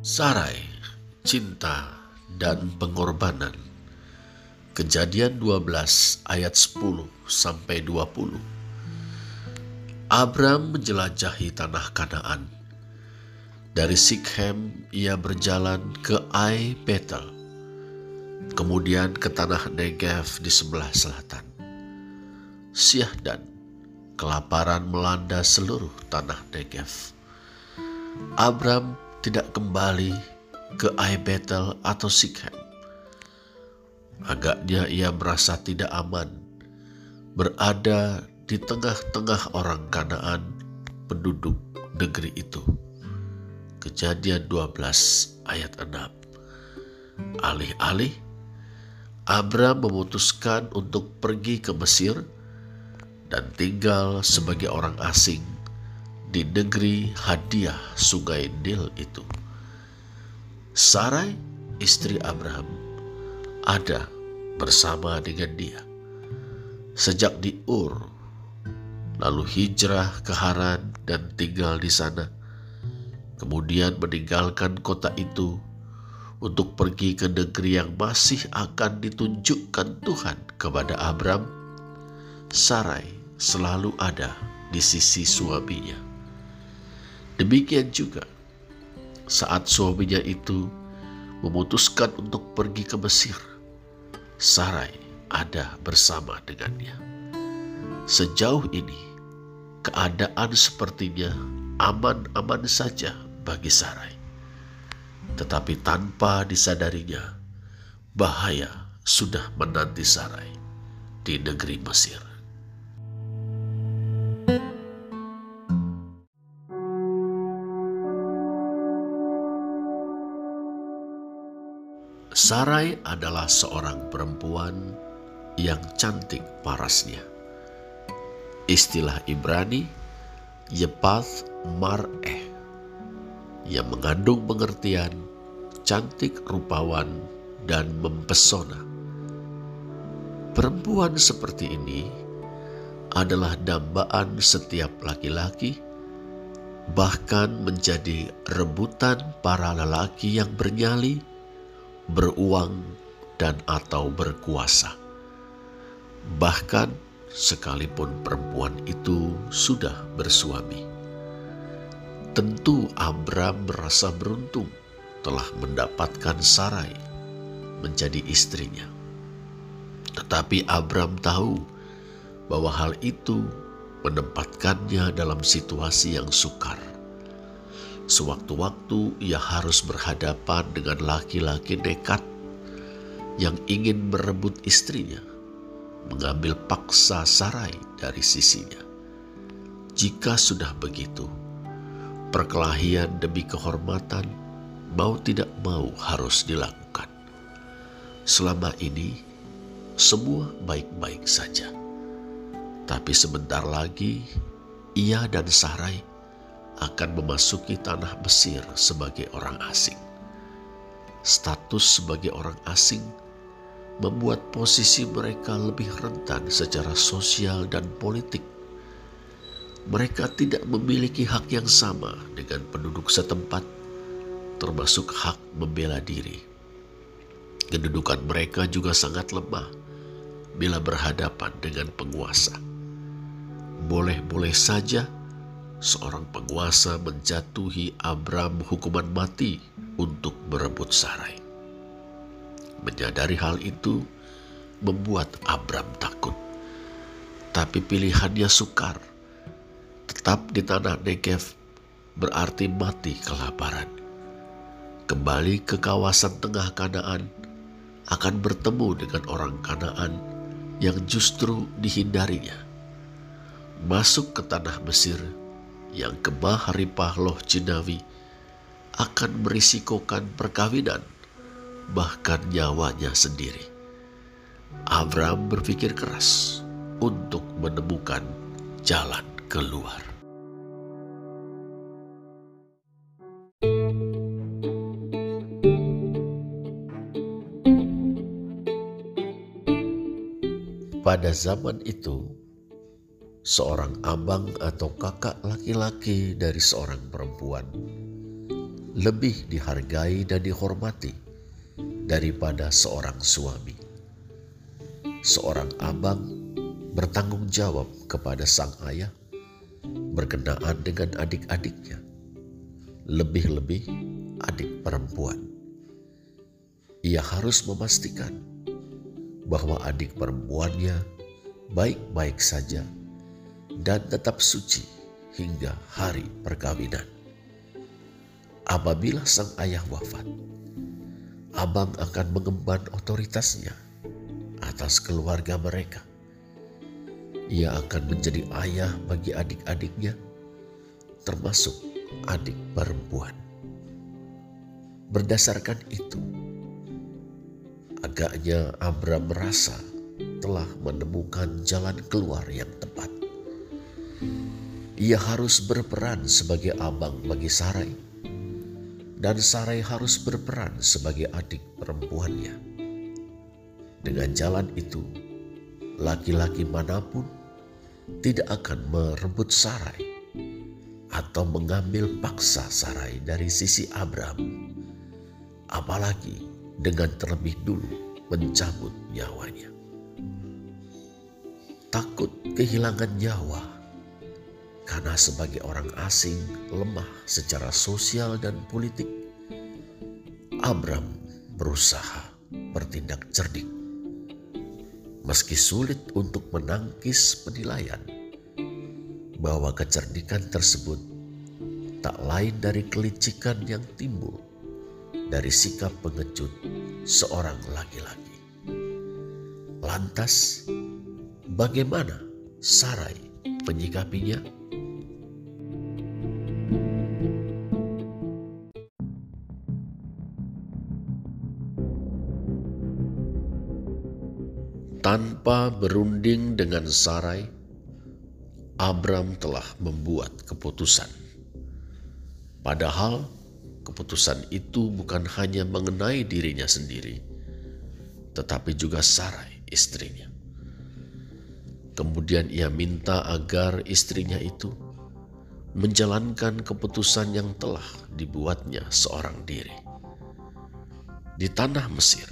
Sarai, cinta dan pengorbanan. Kejadian 12 ayat 10 sampai 20. Abram menjelajahi tanah Kanaan. Dari Sikhem ia berjalan ke Ai Betel, kemudian ke tanah Negev di sebelah selatan. Syahdan, kelaparan melanda seluruh tanah Negev. Abram tidak kembali ke Ai Betel atau Sikhem. Agaknya ia merasa tidak aman berada di tengah-tengah orang Kanaan penduduk negeri itu. Kejadian 12 ayat 6. Alih-alih, Abram memutuskan untuk pergi ke Mesir dan tinggal sebagai orang asing di negeri hadiah sungai Nil itu. Sarai, istri Abraham, ada bersama dengan dia. Sejak di Ur, lalu hijrah ke Haran dan tinggal di sana. Kemudian meninggalkan kota itu untuk pergi ke negeri yang masih akan ditunjukkan Tuhan kepada Abram. Sarai selalu ada di sisi suaminya. Demikian juga saat suaminya itu memutuskan untuk pergi ke Mesir, Sarai ada bersama dengannya. Sejauh ini, keadaan sepertinya aman-aman saja bagi Sarai. Tetapi tanpa disadarinya, bahaya sudah menanti Sarai di negeri Mesir. Sarai adalah seorang perempuan yang cantik parasnya istilah Ibrani Yepath Mar'eh yang mengandung pengertian cantik rupawan dan mempesona. Perempuan seperti ini adalah dambaan setiap laki-laki, bahkan menjadi rebutan para lelaki yang bernyali, beruang, dan atau berkuasa. Bahkan sekalipun perempuan itu sudah bersuami. Tentu Abram merasa beruntung telah mendapatkan Sarai menjadi istrinya. Tetapi Abram tahu bahwa hal itu menempatkannya dalam situasi yang sukar. Sewaktu-waktu ia harus berhadapan dengan laki-laki nekat yang ingin merebut istrinya mengambil paksa Sarai dari sisinya. Jika sudah begitu, perkelahian demi kehormatan mau tidak mau harus dilakukan. Selama ini, semua baik-baik saja. Tapi sebentar lagi, ia dan Sarai akan memasuki tanah Mesir sebagai orang asing. Status sebagai orang asing membuat posisi mereka lebih rentan secara sosial dan politik. Mereka tidak memiliki hak yang sama dengan penduduk setempat, termasuk hak membela diri. Kedudukan mereka juga sangat lemah bila berhadapan dengan penguasa. Boleh-boleh saja seorang penguasa menjatuhi Abram hukuman mati untuk berebut Sarai. Menyadari hal itu membuat Abram takut. Tapi pilihannya sukar. Tetap di tanah Negev berarti mati kelaparan. Kembali ke kawasan tengah Kanaan akan bertemu dengan orang Kanaan yang justru dihindarinya. Masuk ke tanah Mesir yang kemah Haripah Loh Jinawi akan merisikokan perkawinan bahkan nyawanya sendiri. Abraham berpikir keras untuk menemukan jalan keluar. Pada zaman itu, seorang abang atau kakak laki-laki dari seorang perempuan lebih dihargai dan dihormati daripada seorang suami. Seorang abang bertanggung jawab kepada sang ayah berkenaan dengan adik-adiknya, lebih-lebih adik perempuan. Ia harus memastikan bahwa adik perempuannya baik-baik saja dan tetap suci hingga hari perkawinan. Apabila sang ayah wafat, abang akan mengemban otoritasnya atas keluarga mereka. Ia akan menjadi ayah bagi adik-adiknya, termasuk adik perempuan. Berdasarkan itu, agaknya Abram merasa telah menemukan jalan keluar yang tepat. Ia harus berperan sebagai abang bagi Sarai dan Sarai harus berperan sebagai adik perempuannya. Dengan jalan itu, laki-laki mana pun tidak akan merebut Sarai atau mengambil paksa Sarai dari sisi Abraham, apalagi dengan terlebih dulu mencabut nyawanya. Takut kehilangan nyawa karena sebagai orang asing lemah secara sosial dan politik, Abram berusaha bertindak cerdik. Meski sulit untuk menangkis penilaian bahwa kecerdikan tersebut tak lain dari kelicikan yang timbul dari sikap pengecut seorang laki-laki. Lantas, bagaimana Sarai menyikapinya? Tanpa berunding dengan Sarai, Abram telah membuat keputusan. Padahal keputusan itu bukan hanya mengenai dirinya sendiri, tetapi juga Sarai, istrinya. Kemudian ia minta agar istrinya itu menjalankan keputusan yang telah dibuatnya seorang diri. Di tanah Mesir,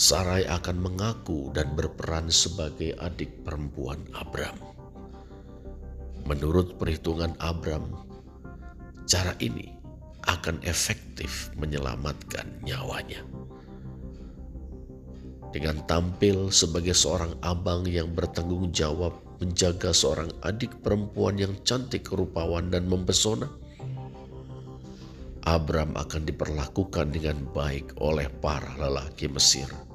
Sarai akan mengaku dan berperan sebagai adik perempuan Abram. Menurut perhitungan Abram, cara ini akan efektif menyelamatkan nyawanya. Dengan tampil sebagai seorang abang yang bertanggung jawab menjaga seorang adik perempuan yang cantik, rupawan, dan mempesona, Abram akan diperlakukan dengan baik oleh para lelaki Mesir.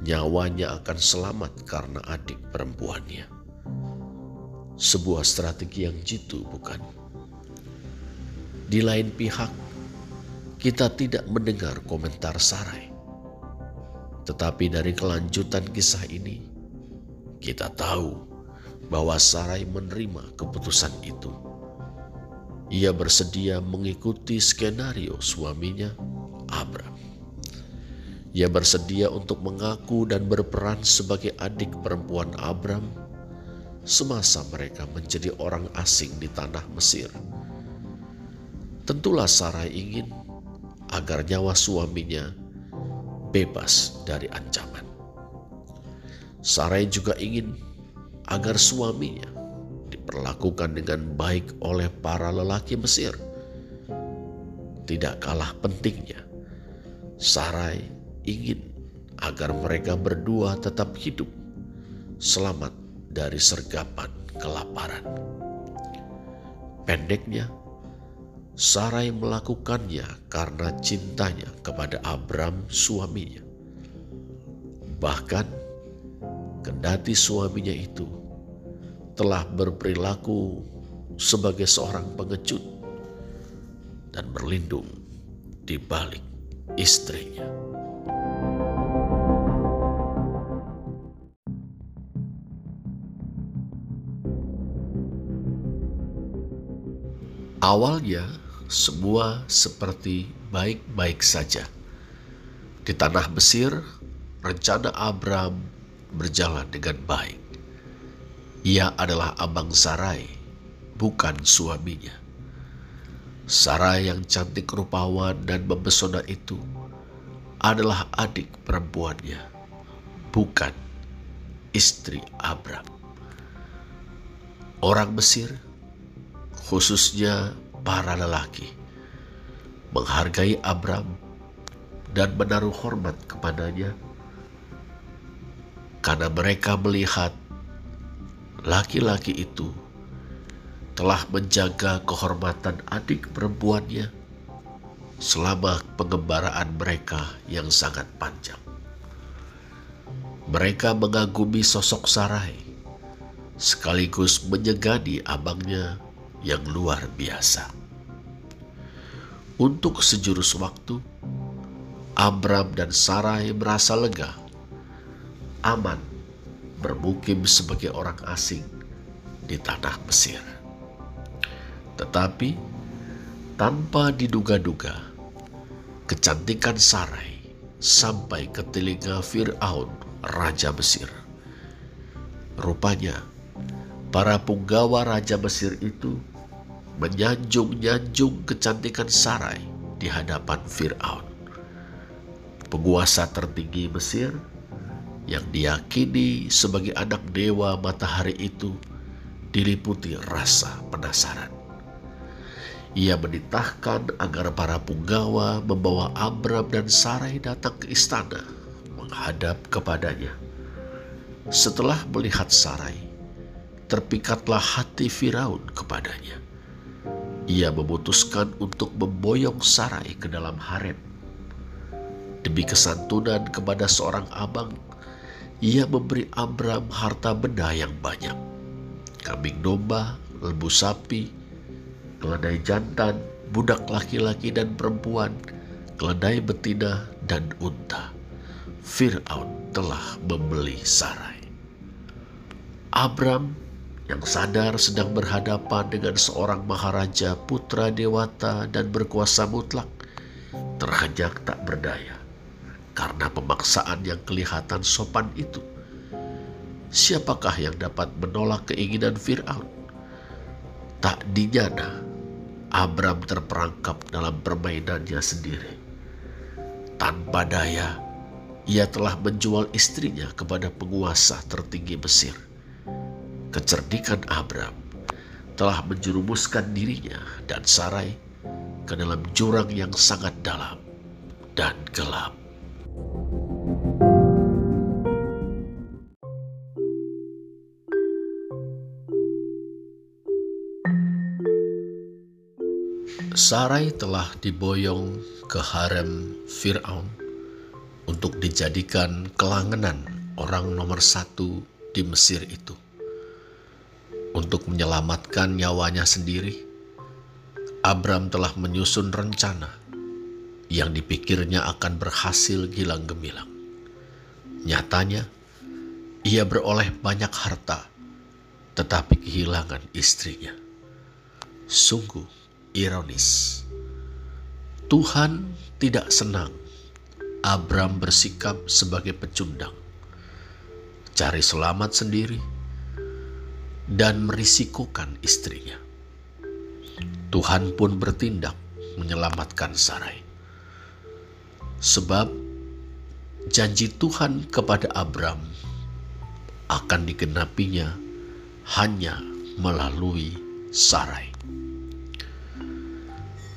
Nyawanya akan selamat karena adik perempuannya. Sebuah strategi yang jitu, bukan? Di lain pihak, kita tidak mendengar komentar Sarai. Tetapi dari kelanjutan kisah ini, kita tahu bahwa Sarai menerima keputusan itu ia bersedia mengikuti skenario suaminya, Abram. Ia bersedia untuk mengaku dan berperan sebagai adik perempuan Abram semasa mereka menjadi orang asing di tanah Mesir. Tentulah Sarai ingin agar nyawa suaminya bebas dari ancaman. Sarai juga ingin agar suaminya diperlakukan dengan baik oleh para lelaki Mesir. Tidak kalah pentingnya, Sarai ingin agar mereka berdua tetap hidup selamat dari sergapan kelaparan. Pendeknya, Sarai melakukannya karena cintanya kepada Abram suaminya. Bahkan, kendati suaminya itu telah berperilaku sebagai seorang pengecut dan berlindung di balik istrinya. Awalnya semua seperti baik-baik saja. Di tanah Mesir, rencana Abraham berjalan dengan baik. Ia adalah abang Sarai, bukan suaminya. Sarah yang cantik rupawan dan memesona itu adalah adik perempuannya, bukan istri Abram. Orang Mesir, khususnya para lelaki, menghargai Abram dan menaruh hormat kepadanya karena mereka melihat laki-laki itu telah menjaga kehormatan adik perempuannya selama pengembaraan mereka yang sangat panjang. Mereka mengagumi sosok Sarai, sekaligus menyegani abangnya yang luar biasa. Untuk sejurus waktu, Abram dan Sarai merasa lega, aman, bermukim sebagai orang asing di tanah Mesir. Tetapi tanpa diduga-duga, kecantikan Sarai sampai ke telinga Fir'aun, Raja Mesir. Rupanya, para punggawa Raja Mesir itu menyanjung-nyanjung kecantikan Sarai di hadapan Fir'aun. Penguasa tertinggi Mesir yang diyakini sebagai anak dewa matahari itu diliputi rasa penasaran. Ia menitahkan agar para punggawa membawa Abram dan Sarai datang ke istana menghadap kepadanya. Setelah melihat Sarai, terpikatlah hati Firaun kepadanya. Ia memutuskan untuk memboyong Sarai ke dalam harem. Demi kesantunan kepada seorang abang, ia memberi Abram harta benda yang banyak. Kambing domba, lembu sapi, keledai jantan, budak laki-laki dan perempuan, keledai betina dan unta. Fir'aun telah membeli Sarai. Abram yang sadar sedang berhadapan dengan seorang maharaja putra dewata dan berkuasa mutlak, terhajak tak berdaya karena pemaksaan yang kelihatan sopan itu. Siapakah yang dapat menolak keinginan Fir'aun? Tak dinyana Abram terperangkap dalam permainannya sendiri. Tanpa daya, ia telah menjual istrinya kepada penguasa tertinggi Mesir. Kecerdikan Abram telah menjerumuskan dirinya dan Sarai ke dalam jurang yang sangat dalam dan gelap. Sarai telah diboyong ke harem Fir'aun untuk dijadikan kelangenan orang nomor satu di Mesir itu. Untuk menyelamatkan nyawanya sendiri, Abram telah menyusun rencana yang dipikirnya akan berhasil gilang gemilang. Nyatanya, ia beroleh banyak harta, tetapi kehilangan istrinya. Sungguh, ironis. Tuhan tidak senang Abram bersikap sebagai pecundang, cari selamat sendiri, dan merisikokan istrinya. Tuhan pun bertindak menyelamatkan Sarai. Sebab janji Tuhan kepada Abram akan digenapinya hanya melalui Sarai.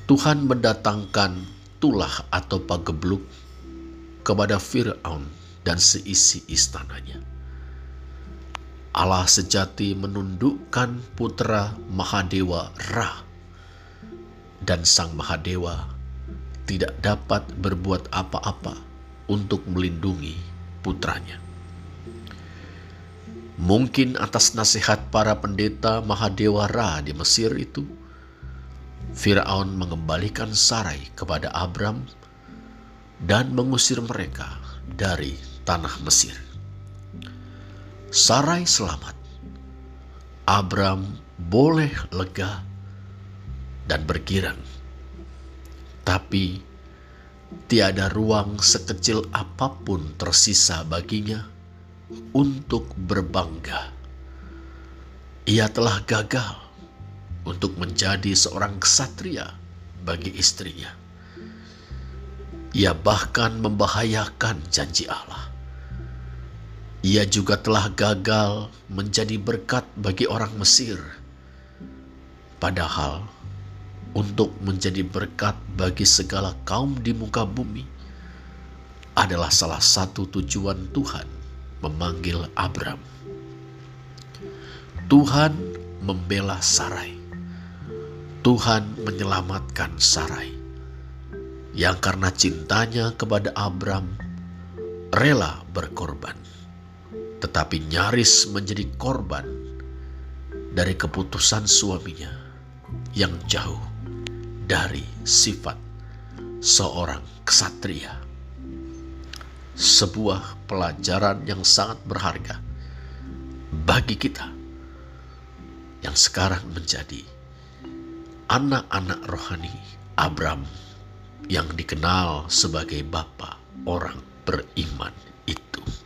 Tuhan mendatangkan tulah atau pagebluk kepada Fir'aun dan seisi istananya. Allah sejati menundukkan putra Mahadewa Ra dan Sang Mahadewa tidak dapat berbuat apa-apa untuk melindungi putranya. Mungkin atas nasihat para pendeta Mahadewa Ra di Mesir itu, Firaun mengembalikan Sarai kepada Abram dan mengusir mereka dari tanah Mesir. Sarai selamat. Abram boleh lega dan bergirang. Tapi tiada ruang sekecil apa pun tersisa baginya untuk berbangga. Ia telah gagal untuk menjadi seorang ksatria bagi istrinya. Ia bahkan membahayakan janji Allah. Ia juga telah gagal menjadi berkat bagi orang Mesir. Padahal, untuk menjadi berkat bagi segala kaum di muka bumi adalah salah satu tujuan Tuhan memanggil Abram. Tuhan membela Sarai. Tuhan menyelamatkan Sarai. Yang karena cintanya kepada Abram rela berkorban. Tetapi nyaris menjadi korban dari keputusan suaminya yang jauh dari sifat seorang kesatria sebuah pelajaran yang sangat berharga bagi kita yang sekarang menjadi anak-anak rohani Abram yang dikenal sebagai bapa orang beriman itu.